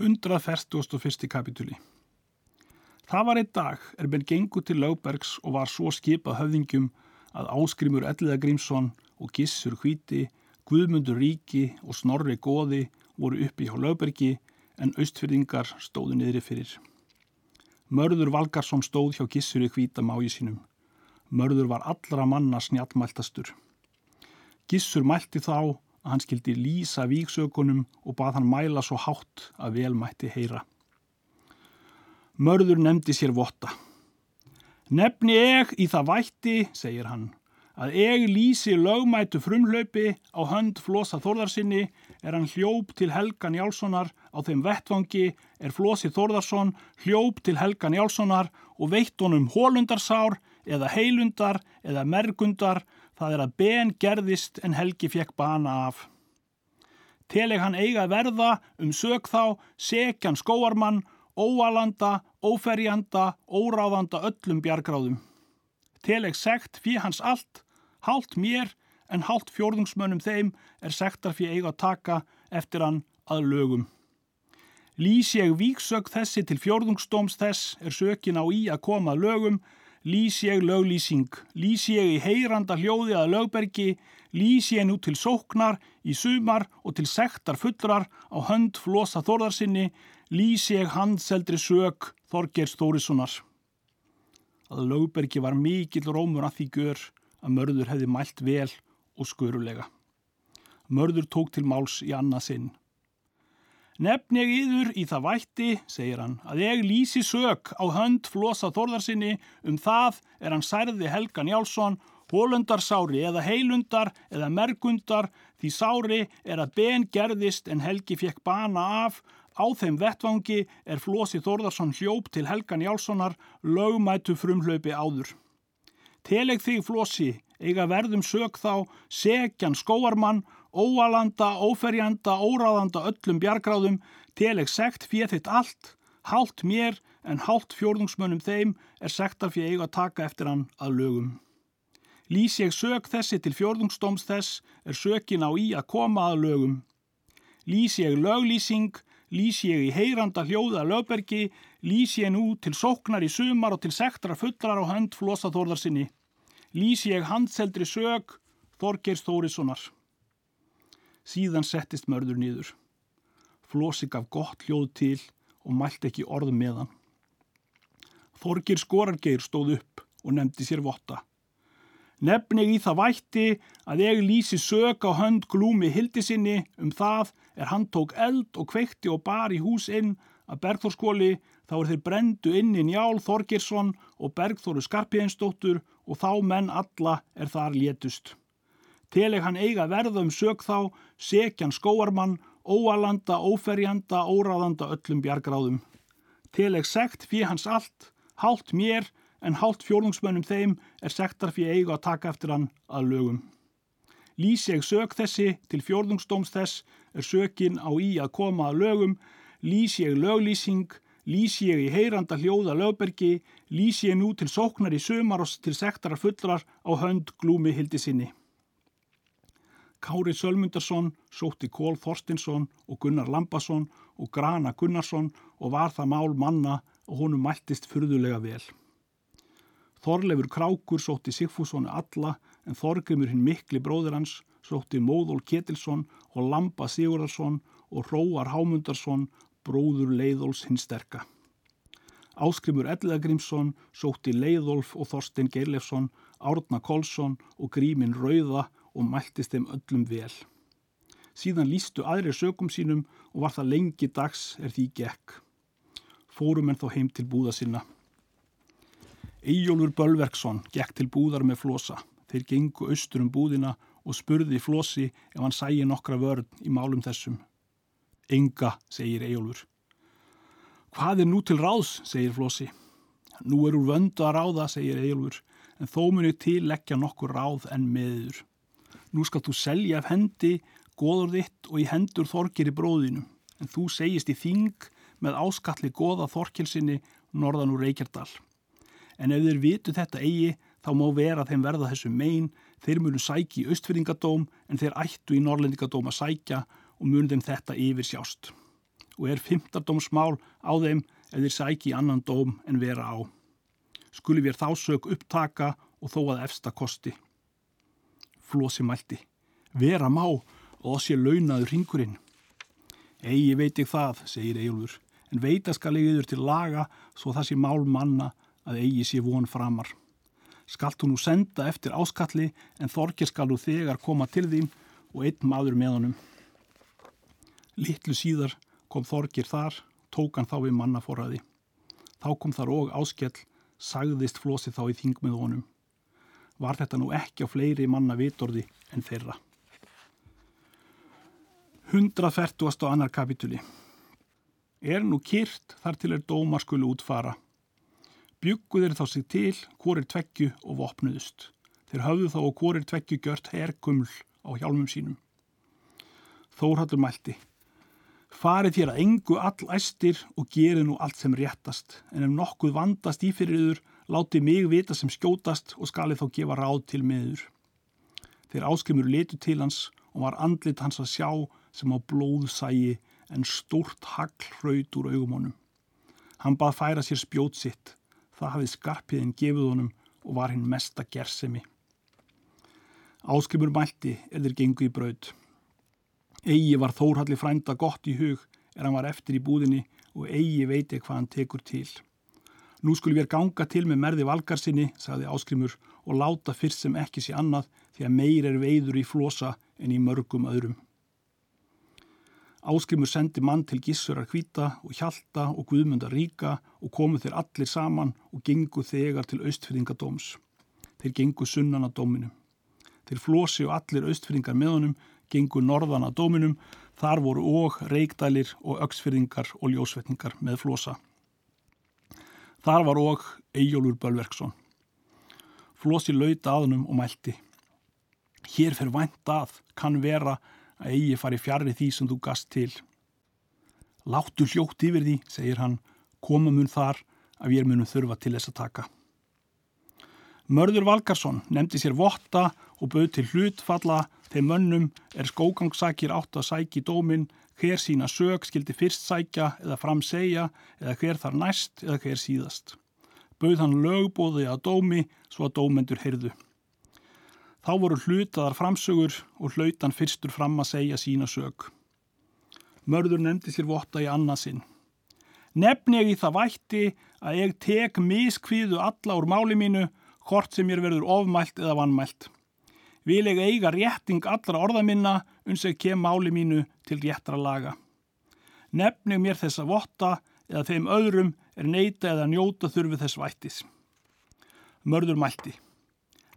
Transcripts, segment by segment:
141. kapitúli Það var einn dag er menn gengu til Lögbergs og var svo skipað höfðingjum að Áskrimur Elliða Grímsson og Gissur Hvíti, Guðmundur Ríki og Snorri Góði voru uppi hjá Lögbergi en austfyrðingar stóðu niðri fyrir. Mörður Valgarsson stóð hjá Gissuri Hvíta mági sínum. Mörður var allra manna snjallmæltastur. Gissur mælti þá að hann skildi lýsa víksökunum og bað hann mæla svo hátt að vel mætti heyra. Mörður nefndi sér votta. Nefni ég í það vætti, segir hann, að ég lýsi lögmætu frumhlaupi á hönd Flosa Þórðarsinni er hann hljóp til Helgan Jálssonar á þeim vettvangi er Flosi Þórðarsson hljóp til Helgan Jálssonar og veitt honum hólundarsár eða heilundar eða mergundar Það er að ben gerðist en Helgi fekk bana af. Teleg hann eiga verða um sög þá, sekjan skóarmann, óalanda, óferjanda, óráðanda öllum bjargráðum. Teleg sekt fyrir hans allt, hálft mér en hálft fjórðungsmönnum þeim er sektar fyrir eiga að taka eftir hann að lögum. Lýs ég víksög þessi til fjórðungsdóms þess er sökin á í að koma að lögum lýs ég löglýsing, lýs ég í heyranda hljóði að lögbergi, lýs ég nú til sóknar í sumar og til sektar fullrar á hönd flosa þorðarsinni, lýs ég handseldri sög Þorgers Þórissonar. Að lögbergi var mikill rómur að því gör að mörður hefði mælt vel og skörulega. Mörður tók til máls í annað sinn. Nefn ég yður í það vætti, segir hann, að ég lýsi sög á hönd flosa þorðarsinni um það er hann særði Helga Njálsson, hólundarsári eða heilundar eða mergundar því sári er að ben gerðist en Helgi fekk bana af, á þeim vettvangi er flosi Þorðarsson hljóp til Helga Njálssonar lögmætu frumhlaupi áður. Teleg þig flosi, eiga verðum sög þá, segjan skóarmann óalanda, óferjanda, óráðanda öllum bjargráðum, teleg sekt fyrir þitt allt, hálft mér en hálft fjórðungsmönnum þeim er sektar fyrir eiga að taka eftir hann að lögum. Lýs ég sög þessi til fjórðungsdóms þess er sökin á í að koma að lögum. Lýs ég löglýsing, lýs ég í heyranda hljóða lögbergi, lýs ég nú til sóknar í sumar og til sektar fullrar á hönd flosaþórðarsinni. Lýs ég handseldri sög Þorgeirs Þórissonar. Síðan settist mörður nýður. Flósi gaf gott hljóð til og mælt ekki orð meðan. Þorgir Skorargeir stóð upp og nefndi sér votta. Nefni í það vætti að ég lýsi sög á hönd glúmi hildi sinni um það er hann tók eld og kveikti og bar í hús inn að Bergþórskóli þá er þeir brendu inn í Njál Þorgirsson og Bergþóru Skarpjænsdóttur og þá menn alla er þar létust. Teleg hann eiga verða um sög þá, sekjan skóarmann, óalanda, óferjanda, óráðanda öllum bjargráðum. Teleg sekt fyrir hans allt, hálft mér en hálft fjórðungsmönnum þeim er sektar fyrir eiga að taka eftir hann að lögum. Lýs ég sög þessi til fjórðungsdóms þess er sökin á í að koma að lögum, lýs ég löglýsing, lýs ég í heyranda hljóða lögbergi, lýs ég nú til sóknar í sömar og til sektarar fullrar á hönd glúmi hildi sinni. Kári Sölmundarsson sótti Kól Þorstinsson og Gunnar Lambasson og Grana Gunnarsson og var það mál manna og honum mæltist fyrðulega vel. Þorleifur Krákur sótti Sigfússoni alla en Þorgrimur hinn mikli bróður hans sótti Móðól Ketilsson og Lamba Sigurðarsson og Róar Hámundarsson bróður Leiðóls hinn sterka. Áskrimur Elliðagrimsson sótti Leiðólf og Þorstein Geirlefsson, Árna Kolsson og Grímin Rauða og mæltist þeim öllum vel. Síðan lístu aðri sögum sínum og var það lengi dags er því gekk. Fórum en þá heim til búða sinna. Eyjólfur Bölverksson gekk til búðar með flosa. Þeir gengu austur um búðina og spurði flosi ef hann sæi nokkra vörn í málum þessum. Enga, segir Eyjólfur. Hvað er nú til ráðs, segir flosi. Nú er úr vöndu að ráða, segir Eyjólfur, en þó munir til leggja nokkur ráð en meður. Nú skal þú selja af hendi goður þitt og í hendur þorkir í bróðinu, en þú segist í þing með áskalli goða þorkilsinni norðan úr Reykjardal. En ef þeir vitu þetta eigi, þá má vera þeim verða þessu megin, þeir munu sæki í austfyrringadóm en þeir ættu í norlendingadóm að sækja og munu þeim þetta yfir sjást. og er fymtardómsmál á þeim eða þeir sæki annan dóm en vera á. Skuli við þá sök upptaka og þó að efsta kosti. Flósi mælti. Vera má og sé launaður ringurinn. Egi veit ég það, segir Egilur, en veita skal ég yfir til laga svo það sé mál manna að eigi sé von framar. Skalt þú nú senda eftir áskalli en þorgir skal þú þegar koma til þín og einn maður með honum. Littlu síðar kom þorgir þar, tók hann þá við mannaforraði. Þá kom þar og áskell, sagðist flosi þá í þing með honum. Var þetta nú ekki á fleiri manna vitorði en þeirra. 140. annar kapituli Er nú kýrt þar til er dómar skulu útfara. Bygguðir þá sig til hvorir tveggju og vopnuðust. Þeir hafðu þá og hvorir tveggju gjört herkuml á hjálmum sínum. Þórhaldur mælti. Farið þér að engu all æstir og gerið nú allt sem réttast, en ef nokkuð vandast í fyrir yður, láti mig vita sem skjótast og skalið þá gefa ráð til miður. Þeir áskrimur letu til hans og var andlit hans að sjá sem á blóðsægi en stórt hagl hraut úr augum honum. Hann bað færa sér spjót sitt. Það hafið skarpiðin gefið honum og var hinn mesta gersemi. Áskrimur mælti eða gengu í braud. Egi var þórhalli frænda gott í hug er hann var eftir í búðinni og eigi veiti hvað hann tekur til. Nú skulum við ganga til með merði valgarsinni, sagði Áskrimur, og láta fyrst sem ekki sé annað því að meir er veiður í flosa en í mörgum öðrum. Áskrimur sendi mann til Gissurar hvita og Hjalta og Guðmundar ríka og komu þeir allir saman og gengu þegar til austfyrringadóms. Þeir gengu sunnan að dóminum. Þeir flosi og allir austfyrringar með honum gengu norðan að dóminum. Þar voru og reikdælir og öksfyrringar og ljósvetningar með flosa. Þar var og Eyjólfur Bölverksson. Flosi lauta aðunum og mælti. Hér fyrir vænt að kann vera að eigi fari fjarrri því sem þú gast til. Láttu hljótt yfir því, segir hann, koma mun þar að við munum þurfa til þess að taka. Mörður Valgarsson nefndi sér votta og bauð til hlutfalla þegar mönnum er skógangsakir átt að sæki dóminn hver sína sög skildi fyrst sækja eða framsegja eða hver þar næst eða hver síðast. Bauð hann lögbóði að dómi svo að dómendur heyrðu. Þá voru hlutaðar framsögur og hlautan fyrstur fram að segja sína sög. Mörður nefndi sér votta í annarsinn. Nefni ég í það vætti að ég tek miskviðu alla úr máli mínu, hvort sem ég verður ofmælt eða vannmælt. Vil ég eiga rétting allra orða minna uns ég kem máli mínu til réttra laga. Nefni mér þessa votta eða þeim öðrum er neyta eða njóta þurfi þess vættis. Mörður mælti.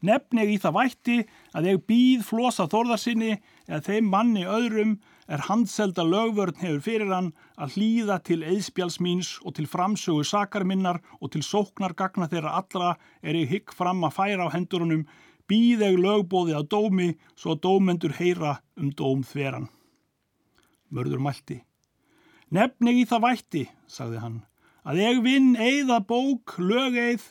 Nefni ég í það vætti að ég býð flosa þorðarsinni eða þeim manni öðrum er handselda lögvörn hefur fyrir hann að hlýða til eðspjáls míns og til framsögu sakar minnar og til sóknar gagna þeirra allra er ég hygg fram að færa á hendurunum býð ég lögbóði að dómi svo dómendur heyra um dóm þveran. Mörður mælti. Nefni ég í það vætti, sagði hann, að ég vinn eigða bók, lögeið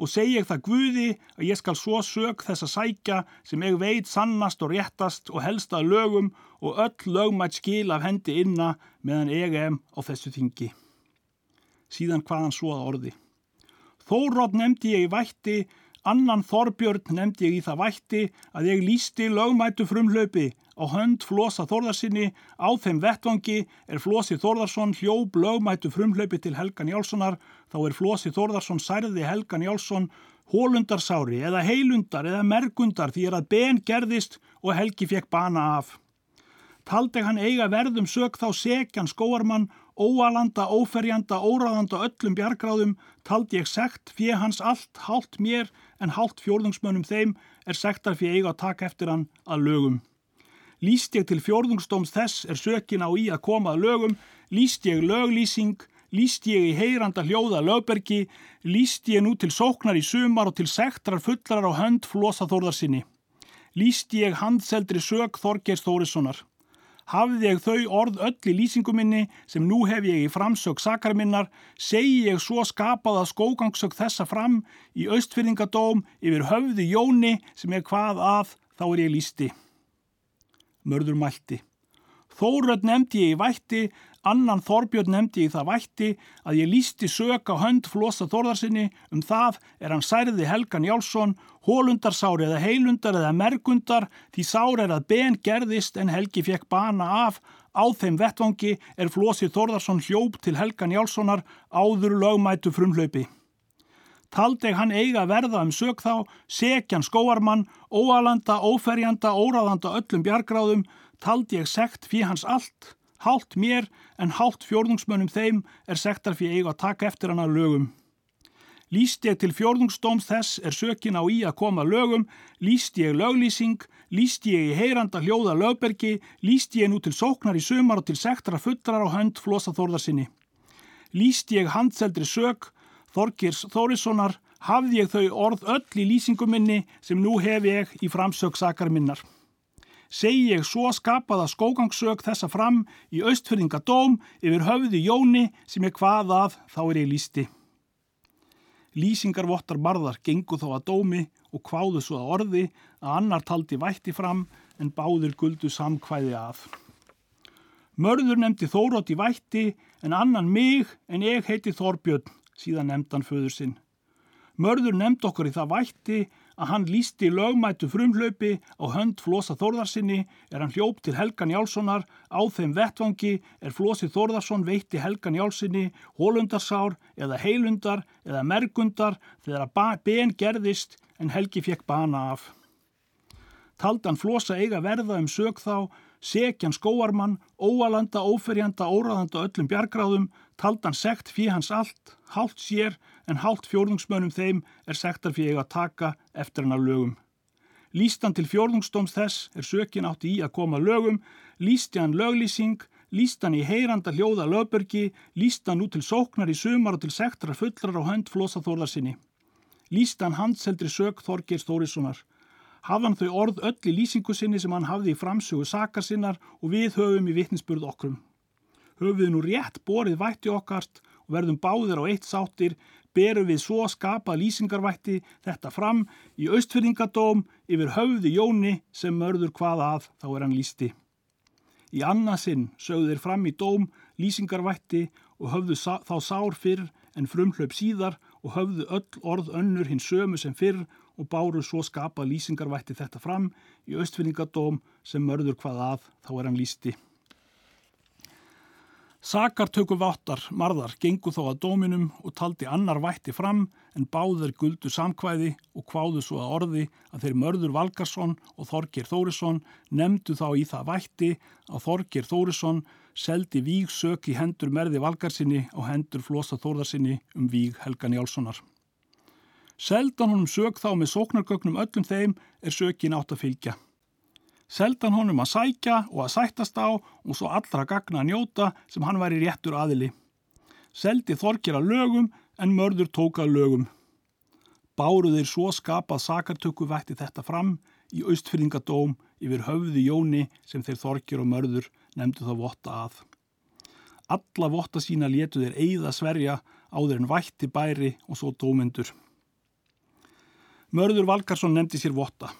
og segi ég það Guði að ég skal svo sög þess að sækja sem ég veit sannast og réttast og helst að lögum og öll lögmætt skil af hendi inna meðan ég em á þessu þingi. Síðan hvaðan svo að orði. Þórótt nefndi ég í vætti, annan Þorbjörn nefndi ég í það vætti að ég lísti lögmættu frumhlaupi á hönd Flosa Þórðarsinni á þeim vettvangi er Flosi Þórðarsson hljóp lögmættu frumhlaupi til Helgan Jálssonar þá er Flosi Þórðarsson særði Helgan Jálsson hólundarsári eða heilundar eða mergundar því er að ben gerðist og Helgi fekk bana af. Taldi hann eiga verðum sög þá sekjan skóarmann, óalanda, óferjanda, óráðanda öllum bjargráðum, taldi ég sekt fyrir hans allt, hálft mér en hálft fjórðungsmönnum þeim er sektar fyrir eiga að taka eftir hann að lögum. Lýst ég til fjórðungsdóms þess er sökin á í að koma að lögum, lýst ég löglýsing, lýst ég í heyranda hljóða lögbergi, lýst ég nú til sóknar í sumar og til sektrar fullrar á hönd flosa þórðarsinni. Lýst ég handseldri sög Þorgers Þórissonar. Hafði ég þau orð öll í lýsinguminni sem nú hef ég í framsög sakarminnar, segi ég svo skapað að skógangsög þessa fram í austfyrringadóm yfir höfði Jóni sem er hvað að þá er ég lísti. Mörður mælti. Þóröld nefndi ég í vætti, annan Þorbjörn nefndi ég það vætti að ég lísti sök á hönd flosa Þórðarsinni um það er hann særði Helgan Jálsson, hólundarsár eða heilundar eða mergundar því sár er að ben gerðist en Helgi fekk bana af, á þeim vettvangi er flosið Þórðarsson hljóp til Helgan Jálssonar áður lögmætu frumhlaupi. Taldeg hann eiga verða um sök þá, sekjan skóarmann, óalanda, óferjanda, óráðanda öllum bjargráðum, taldi ég sekt fyrir hans allt, hálft mér en hálft fjórðungsmönnum þeim er sektar fyrir eiga að taka eftir hann að lögum. Lýst ég til fjórðungsdóms þess er sökin á í að koma lögum, lýst ég löglýsing, lýst ég í heyranda hljóða lögbergi, lýst ég nú til sóknar í sumar og til sektra fullrar á hönd flosa þórðarsinni. Lýst ég handseldri sök, Þorgirs Þórissonar, hafði ég þau orð öll í lýsinguminni sem nú hef ég í framsöksakar minnar segi ég svo skapaða skógangssök þessa fram í austfyrringadóm yfir höfði Jóni sem ég hvað að þá er ég lísti. Lýsingarvottar barðar gengu þó að dómi og kváðu svo að orði að annar taldi vætti fram en báður guldu samkvæði að. Mörður nefndi Þórótt í vætti en annan mig en ég heiti Þorbjörn síðan nefndan föður sinn. Mörður nefnd okkur í það vætti að hann lísti lögmætu frumhlaupi á hönd Flosa Þórðarsinni er hann hljópt til Helgan Jálssonar á þeim vettvangi er Flosi Þórðarsson veitti Helgan Jálssinni hólundarsár eða heilundar eða mergundar þegar ben gerðist en Helgi fekk bana af. Taldan Flosa eiga verða um sög þá, sekjan skóarmann, óalanda, óferjanda, óraðanda öllum bjargráðum, taldan sekt fyrir hans allt, hálft sér en hálft fjórðungsmönum þeim er sektar fyrir eiga að taka eftir hann að lögum. Lístan til fjórðungsdóms þess er sökin átti í að koma lögum, lísti hann löglýsing, lístan í heyranda hljóða lögbergi, lístan út til sóknar í sumar og til sektar fullrar á hönd flósaþórðar sinni. Lístan handseldri sök Þorgir Stórissonar. Hafðan þau orð öll í lýsingu sinni sem hann hafði í framsögu sakar sinnar og við höfum í vittnisspurð okkurum. Höfum við nú rétt borið vætti okkart og verðum báðir á eitt sáttir berum við svo skapað lýsingarvætti þetta fram í austfyrringadóm yfir höfði Jóni sem mörður hvað að þá er hann lísti. Í annarsinn sögðu þeir fram í dóm lýsingarvætti og höfðu þá sár fyrr en frumhlaup síðar og höfðu öll orð önnur hins sömu sem fyrr og báru svo skapað lýsingarvætti þetta fram í austfyrringadóm sem mörður hvað að þá er hann lísti. Sakartöku váttar marðar gengu þó að dóminum og taldi annar vætti fram en báður guldu samkvæði og kváðu svo að orði að þeir mörður Valgarsson og Þorgir Þórisson nefndu þá í það vætti að Þorgir Þórisson seldi víg sök í hendur merði Valgarsinni og hendur flosa Þórðarsinni um víg Helgan Jálssonar. Seldan honum sök þá með sóknargögnum öllum þeim er sökin átt að fylgja seldan honum að sækja og að sættast á og svo allra gagna að njóta sem hann væri réttur aðili. Seldi þorkir að lögum en mörður tók að lögum. Báruðir svo skapað sakartöku vætti þetta fram í austfyrringadóm yfir höfði Jóni sem þeir þorkir og mörður nefndu þá votta að. Alla votta sína letu þeir eigða sverja áður en vætti bæri og svo dómyndur. Mörður Valgarsson nefndi sér votta.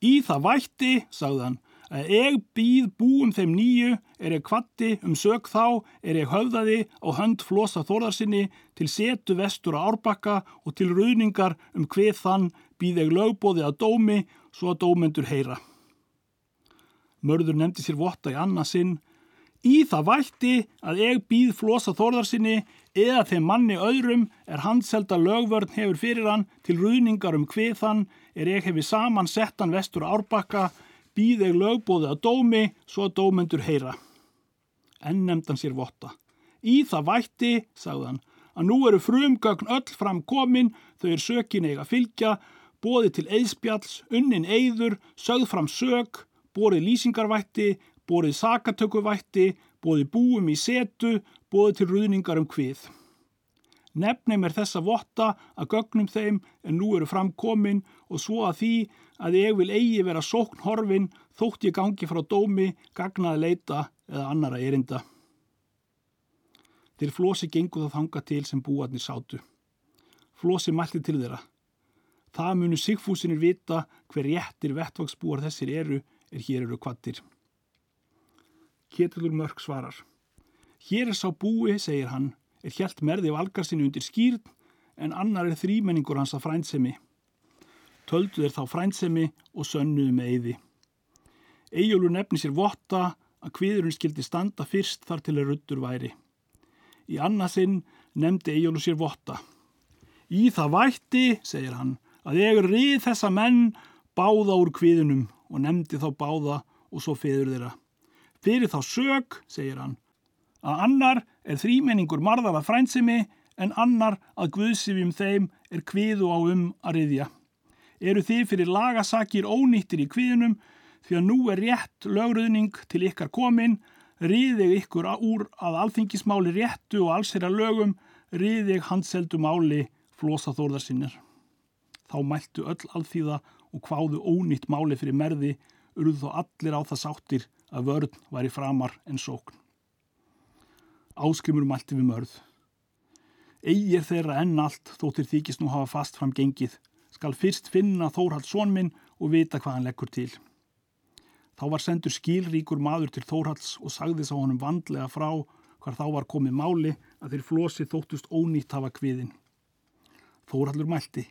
Í það vætti, sagðan, að ég býð búum þeim nýju, er ég kvatti um sög þá, er ég höfðaði á hönd flosa þórðarsinni til setu vestur á árbakka og til ruðningar um hvið þann býð ég lögbóði að dómi svo að dómendur heyra. Mörður nefndi sér votta í annarsinn. Í það vætti að ég býð flosa þórðarsinni eða þeim manni öðrum er handselda lögvörn hefur fyrir hann til ruðningar um hvið þann er ég hefi saman sett hann vestur árbakka, býð ég lögbóði að dómi svo að dómendur heyra. Enn nefndan sér votta. Í það vætti, sagðan, að nú eru frumgögn öll fram komin, þau er sökin eiga fylgja, bóði til eðspjalls, unnin eður, sögð fram sög, bórið lýsingarvætti, bórið sakatökuvætti, bóði búum í setu, bóði til ruðningar um hvið. Nefnum er þessa votta að gögnum þeim en nú eru framkomin og svo að því að ég vil eigi vera sókn horfin þótt ég gangi frá dómi, gagnaði leita eða annara erinda. Þeir flosi gengu það þanga til sem búarnir sátu. Flosi mælti til þeirra. Það munu sigfúsinir vita hver réttir vettvagsbúar þessir eru er hér eru kvattir. Ketilur Mörk svarar. Hér er sá búi, segir hann, er hjælt merði valgarsinu undir skýrn en annar er þrýmenningur hans að frændsemi. Töldu þeir þá frændsemi og sönnuðu með eyði. Eyjólfur nefni sér votta að kviðurinn skildi standa fyrst þar til að ruttur væri. Í annarsinn nefndi Eyjólfur sér votta. Í það vætti, segir hann, að ég rið þessa menn báða úr kviðunum og nefndi þá báða og svo feður þeirra. Fyrir þá sög, segir hann, að annar er þrýmenningur marðar að frændsemi en annar að guðsifjum þeim er kviðu á um að riðja. Eru þið fyrir lagasakir ónýttir í kviðunum því að nú er rétt lögruðning til ykkar komin, riðið ykkur úr að alþingismáli réttu og alls þeirra lögum, riðið handseldu máli flosa þórðarsinnir. Þá mæltu öll alþýða og hváðu ónýtt máli fyrir merði, urðu þó allir á það sáttir að vörð væri framar en sókn. Áskrimur mælti við mörð. Egir þeirra enn allt þóttir þykist nú hafa fast fram gengið, skal fyrst finna Þórhald sónminn og vita hvað hann leggur til. Þá var sendur skilríkur maður til Þórhalds og sagði sá honum vandlega frá hvar þá var komið máli að þeir flosi þóttust ónýtt hafa kviðin. Þórhallur mælti.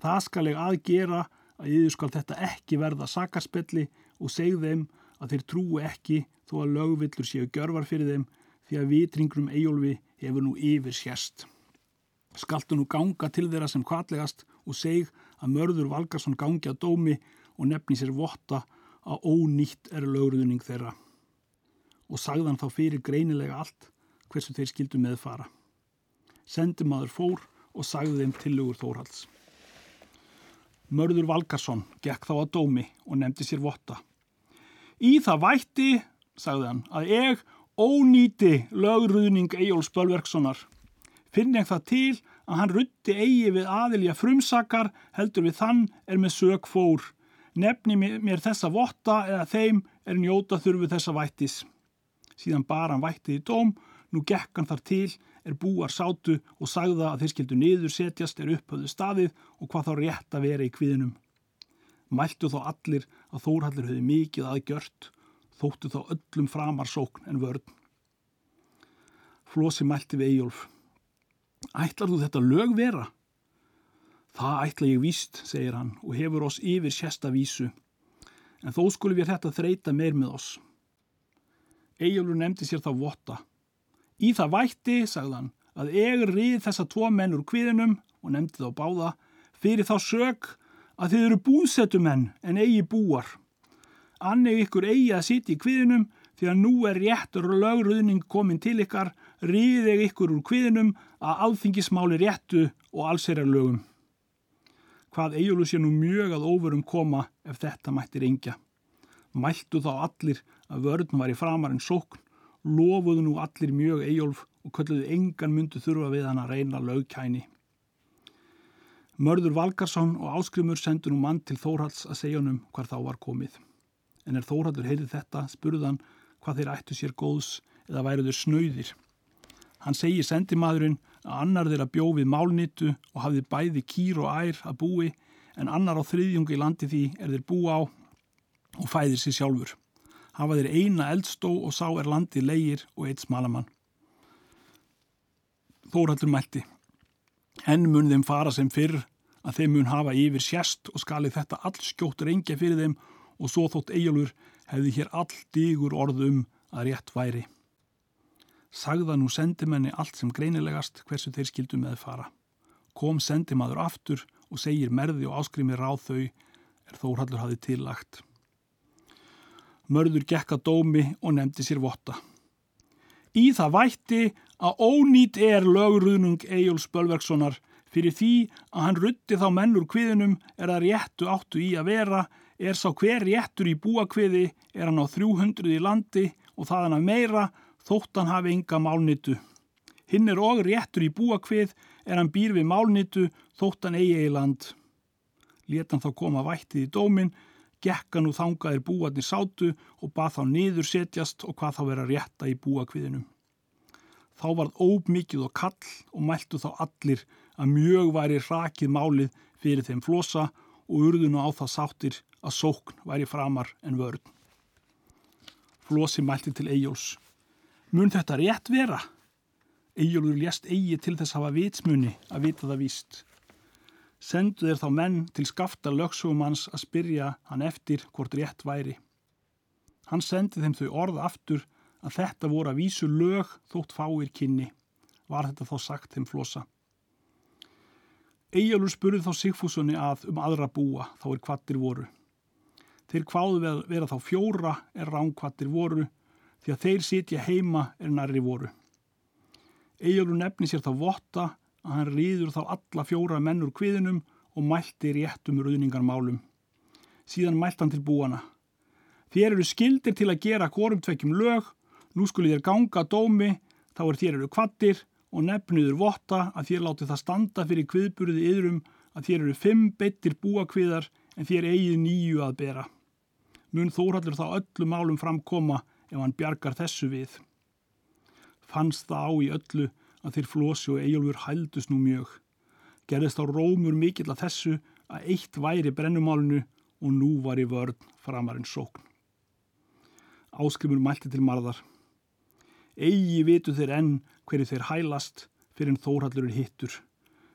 Það skal ég aðgera að yfir skal þetta ekki verða sakarspelli og segð þeim að þeir trúi ekki þó að lögvillur séu görvar fyrir þeim því að vitringrum Eyjólfi hefur nú yfir sérst. Skaltu nú ganga til þeirra sem kvallegast og seg að mörður Valgarsson gangi að dómi og nefni sér votta að ónýtt er lögruðning þeirra. Og sagðan þá fyrir greinilega allt hversu þeir skildu meðfara. Sendimaður fór og sagði þeim tilugur Þórhalds. Mörður Valgarsson gekk þá að dómi og nefndi sér votta. Í það vætti, sagði hann, að ég ónýti lögruðning Eyjóls Bölverkssonar. Finn ég það til að hann rutti eigi við aðilja frumsakar heldur við þann er með sög fór. Nefni mér þessa votta eða þeim er njóta þurfu þessa vættis. Síðan bara hann vættið í dóm, nú gekk hann þar til, er búar sátu og sagða að þeir skildu niður setjast er upphauðu staðið og hvað þá rétt að vera í kviðinum. Mæltu þó allir að Þórhallir höfði mikið aðgjört þóttu þá öllum framar sókn en vörn. Flósi mælti við Eyjólf. Ætlar þú þetta lög vera? Það ætla ég víst, segir hann og hefur oss yfir sérsta vísu. En þó skulum við þetta þreita meir með oss. Eyjólfur nefndi sér þá votta. Í það vætti, sagðan, að egur rið þessa tvo menn úr kviðinum og nefndi þá báða fyrir þá sög að þið eru búðsetumenn en eigi búar anneg ykkur eigi að sitja í kviðinum því að nú er réttur og lögruðning komin til ykkar, ríðeg ykkur úr kviðinum að alþingismáli réttu og allsherjar lögum. Hvað eigjulu sé nú mjög að óverum koma ef þetta mættir engja. Mæltu þá allir að vörðn var í framar en sókn, lofuðu nú allir mjög eigjólf og kölluðu engan myndu þurfa við hann að reyna lögkæni. Mörður Valgarsson og Áskrimur sendu nú mann til Þórhalds að segja honum hvar þá var komið en er Þórhaldur heyrið þetta spurðan hvað þeir ættu sér góðs eða væruður snöyðir. Hann segir sendimaðurinn að annar þeirra bjófið málnittu og hafði bæði kýr og ær að búi en annar á þriðjungi landi því er þeir bú á og fæðir sér sjálfur. Hafa þeir eina eldstó og sá er landi leigir og eitt smalamann. Þórhaldur mælti. Enn mun þeim fara sem fyrr að þeim mun hafa yfir sérst og skali þetta all skjótt reyngja fyrir þeim og svo þótt Eyjálfur hefði hér all digur orð um að rétt væri. Sagða nú sendimenni allt sem greinilegast hversu þeir skildu með fara. Kom sendimaður aftur og segir merði og áskrimi ráð þau er Þórhallur hafi tillagt. Mörður gekka dómi og nefndi sér votta. Í það vætti að ónýtt er lögruðnung Eyjóls Bölverkssonar fyrir því að hann rutti þá mennur kviðunum er að réttu áttu í að vera Er sá hver réttur í búakviði er hann á 300 í landi og það hann að meira þótt hann hafi enga málnittu. Hinn er og réttur í búakvið er hann býr við málnittu þótt hann eigi í land. Letan þá koma vættið í dómin, gekka nú þangaðir búarnir sátu og bað þá niður setjast og hvað þá vera rétta í búakviðinum. Þá varð ómikið og kall og mæltu þá allir að mjög væri rakið málið fyrir þeim flosa og urðu nú á það sáttir að sókn væri framar en vörn. Flosi mælti til Eyjóls. Mun þetta rétt vera? Eyjólfur lést eigi til þess hafa vitsmunni að vita það víst. Sendu þeir þá menn til skafta lögsugumans að spyrja hann eftir hvort rétt væri. Hann sendi þeim þau orð aftur að þetta voru að vísu lög þótt fáir kynni. Var þetta þá sagt þeim flosa. Eyjálfur spurði þá Sigfúsunni að um aðra búa þá er kvattir voru. Þeir kváðu vera þá fjóra er ránkvattir voru því að þeir sitja heima er nærri voru. Eyjálfur nefni sér þá votta að hann rýður þá alla fjóra mennur kviðinum og mælti réttum ruðningarmálum. Síðan mælt hann til búana. Þér eru skildir til að gera hvorum tvekjum lög, nú skulle þér ganga dómi, þá er þér eru kvattir og nefniður votta að þér láti það standa fyrir kviðburði yðrum að þér eru fimm beittir búakviðar en þér eigið nýju að bera. Mun þórallur þá öllu málum framkoma ef hann bjargar þessu við. Fannst það á í öllu að þeir flosi og eigjálfur hældust nú mjög. Gerðist á rómur mikill að þessu að eitt væri brennumálunu og nú var í vörn framarinn sókn. Áskrimur mælti til marðar. Egi vitu þeir enn hverju þeir hælast fyrir en Þórhallur er hittur.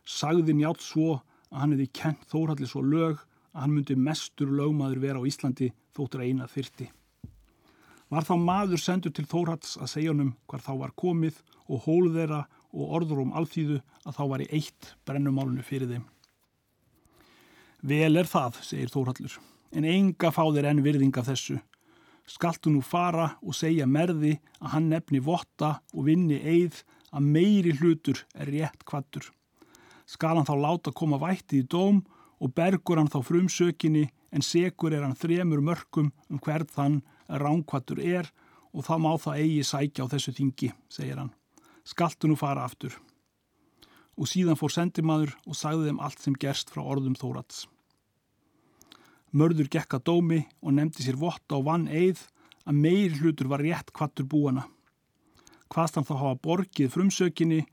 Sagði njátt svo að hann hefði kent Þórhallir svo lög að hann myndi mestur lögmaður vera á Íslandi þóttur eina þyrti. Var þá maður sendur til Þórhalls að segja honum hvar þá var komið og hólu þeirra og orður um alþýðu að þá var í eitt brennumálunu fyrir þeim. Vel er það, segir Þórhallur, en enga fá þeir enn virðing af þessu skaltu nú fara og segja merði að hann nefni votta og vinni eið að meiri hlutur er rétt kvattur. Skal hann þá láta koma vætti í dóm og bergur hann þá frumsökinni en segur er hann þremur mörgum um hvert þann ránkvattur er og þá má það eigi sækja á þessu þingi, segir hann. Skaltu nú fara aftur. Og síðan fór sendimaður og sagði þeim allt sem gerst frá orðum Þórats. Mörður gekka dómi og nefndi sér votta og vann eið að meir hlutur var rétt kvattur búana. Hvaðst hann þá hafa borgið frumsökinni,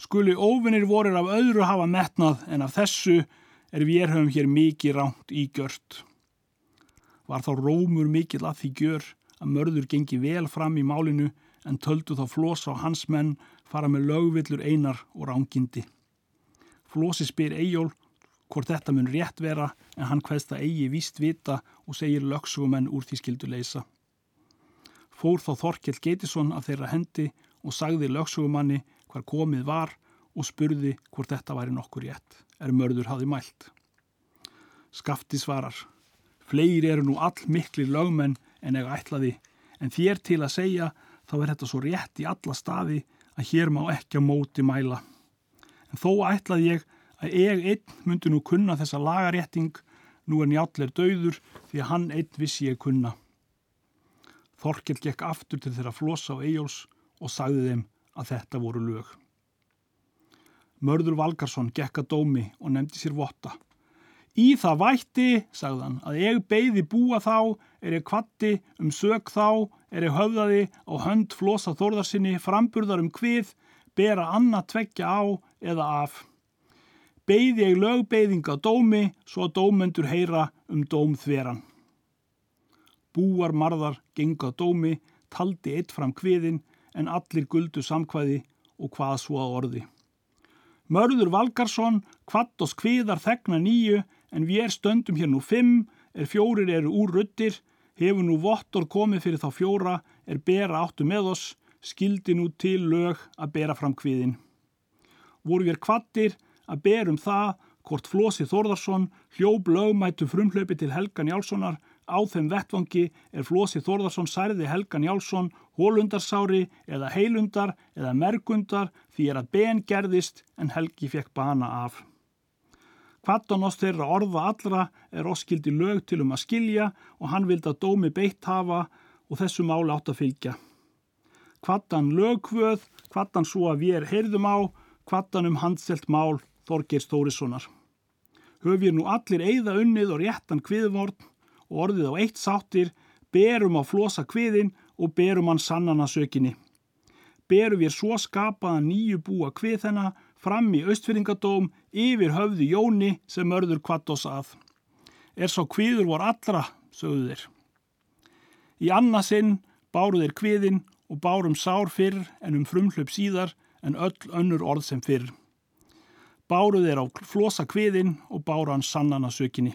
skuli óvinnir vorir af öðru hafa metnað en af þessu er við höfum hér mikið ránt í gjört. Var þá rómur mikill að því gjör að mörður gengi vel fram í málinu en töldu þá flosa á hans menn fara með lögvillur einar og rángindi. Flosi spyr Eyjól hvort þetta mun rétt vera en hann hvaðst að eigi víst vita og segir lögsugumenn úr því skildu leysa. Fór þá Þorkjell Geitisson af þeirra hendi og sagði lögsugumanni hvar komið var og spurði hvort þetta væri nokkur rétt, er mörður hafi mælt. Skafti svarar, fleiri eru nú all mikli lögmenn en ega ætlaði, en þér til að segja þá er þetta svo rétt í alla staði að hér má ekki að móti mæla. En þó ætlaði ég að ég einn myndi nú kunna þessa lagarétting, nú er njállir döður því að hann einn vissi ég kunna. Þorkell gekk aftur til þeirra flosa á Eyjóls og sagði þeim að þetta voru lög. Mörður Valgarsson gekk að dómi og nefndi sér votta. Í það vætti, sagðan, að ég beigði búa þá, er ég kvatti, um sög þá, er ég höfðaði á hönd flosa þórðarsinni, framburðar um hvið, bera annað tveggja á eða af beigði ég lögbeigðing á dómi svo að dómendur heyra um dóm þveran. Búar marðar genga á dómi, taldi eitt fram kviðin en allir guldu samkvæði og hvað svo að orði. Mörður Valgarsson, kvatt og skviðar þegna nýju en við er stöndum hér nú fimm, er fjórir eru úr ruttir, hefur nú vottor komið fyrir þá fjóra, er bera áttu með oss, skildi nú til lög að bera fram kviðin. Voru við kvattir, að berum það hvort Flósi Þórðarsson hljóp lögmætu frumhlaupi til Helgan Jálssonar á þeim vettvangi er Flósi Þórðarsson særði Helgan Jálsson hólundarsári eða heilundar eða mergundar því er að ben gerðist en Helgi fekk bana af. Kvattan oss þeirra orða allra er oskildi lög til um að skilja og hann vildi að dómi beitt hafa og þessu máli átt að fylgja. Kvattan lögkvöð, kvattan svo að við heyrðum á, kvattan um handselt mál Þorgeir Stórissonar. Höfjir nú allir eigða unnið og réttan kviðvorn og orðið á eitt sáttir, berum á flosa kviðin og berum hann sannana sökinni. Berum við svo skapaða nýju búa kvið hennar fram í austfyrringadóm yfir höfðu Jóni sem mörður kvattos að. Er svo kviður vor allra, sögðu þeir. Í annarsinn Báruð er kviðin og bárum sár fyrr en um frumhlaup síðar en öll önnur orð sem fyrr. Báruð er á flosa kviðin og báru hann sannan að sökinni.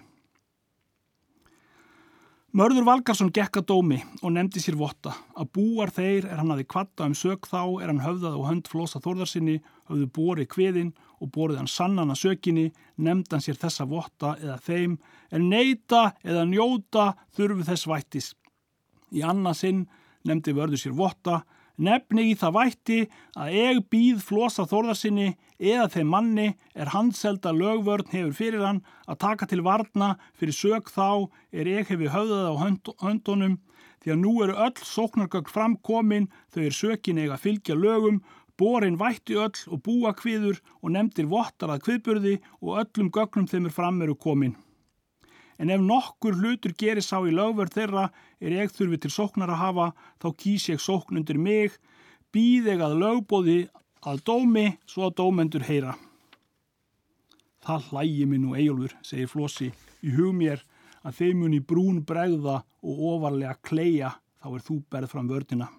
Mörður Valgarsson gekk að dómi og nefndi sér votta að búar þeir er hann aði kvatta um sög þá er hann höfðað og hönd flosa þórðarsinni höfðu borið kviðin og borið hann sannan að sökinni nefndi hann sér þessa votta eða þeim en neyta eða njóta þurfu þess vættis. Í annarsinn nefndi vörðu sér votta Nefni í það vætti að eg býð flosa þórðarsinni eða þeim manni er handselda lögvörn hefur fyrir hann að taka til varna fyrir sög þá er eg hefur höfðað á hönd, höndunum því að nú eru öll sóknargögg framkomin þau er sökin eiga fylgja lögum borin vætti öll og búa kviður og nefndir vottar að kviðburði og öllum gögnum þeim er fram eru komin. En ef nokkur hlutur gerir sá í lögverð þeirra er ég þurfi til sóknar að hafa, þá kýs ég sókn undir mig, býð ég að lögbóði að dómi, svo að dómendur heyra. Það hlægi mig nú eigulfur, segir Flossi, í hug mér að þeim muni brún bregða og ofarlega kleia, þá er þú berð fram vördina.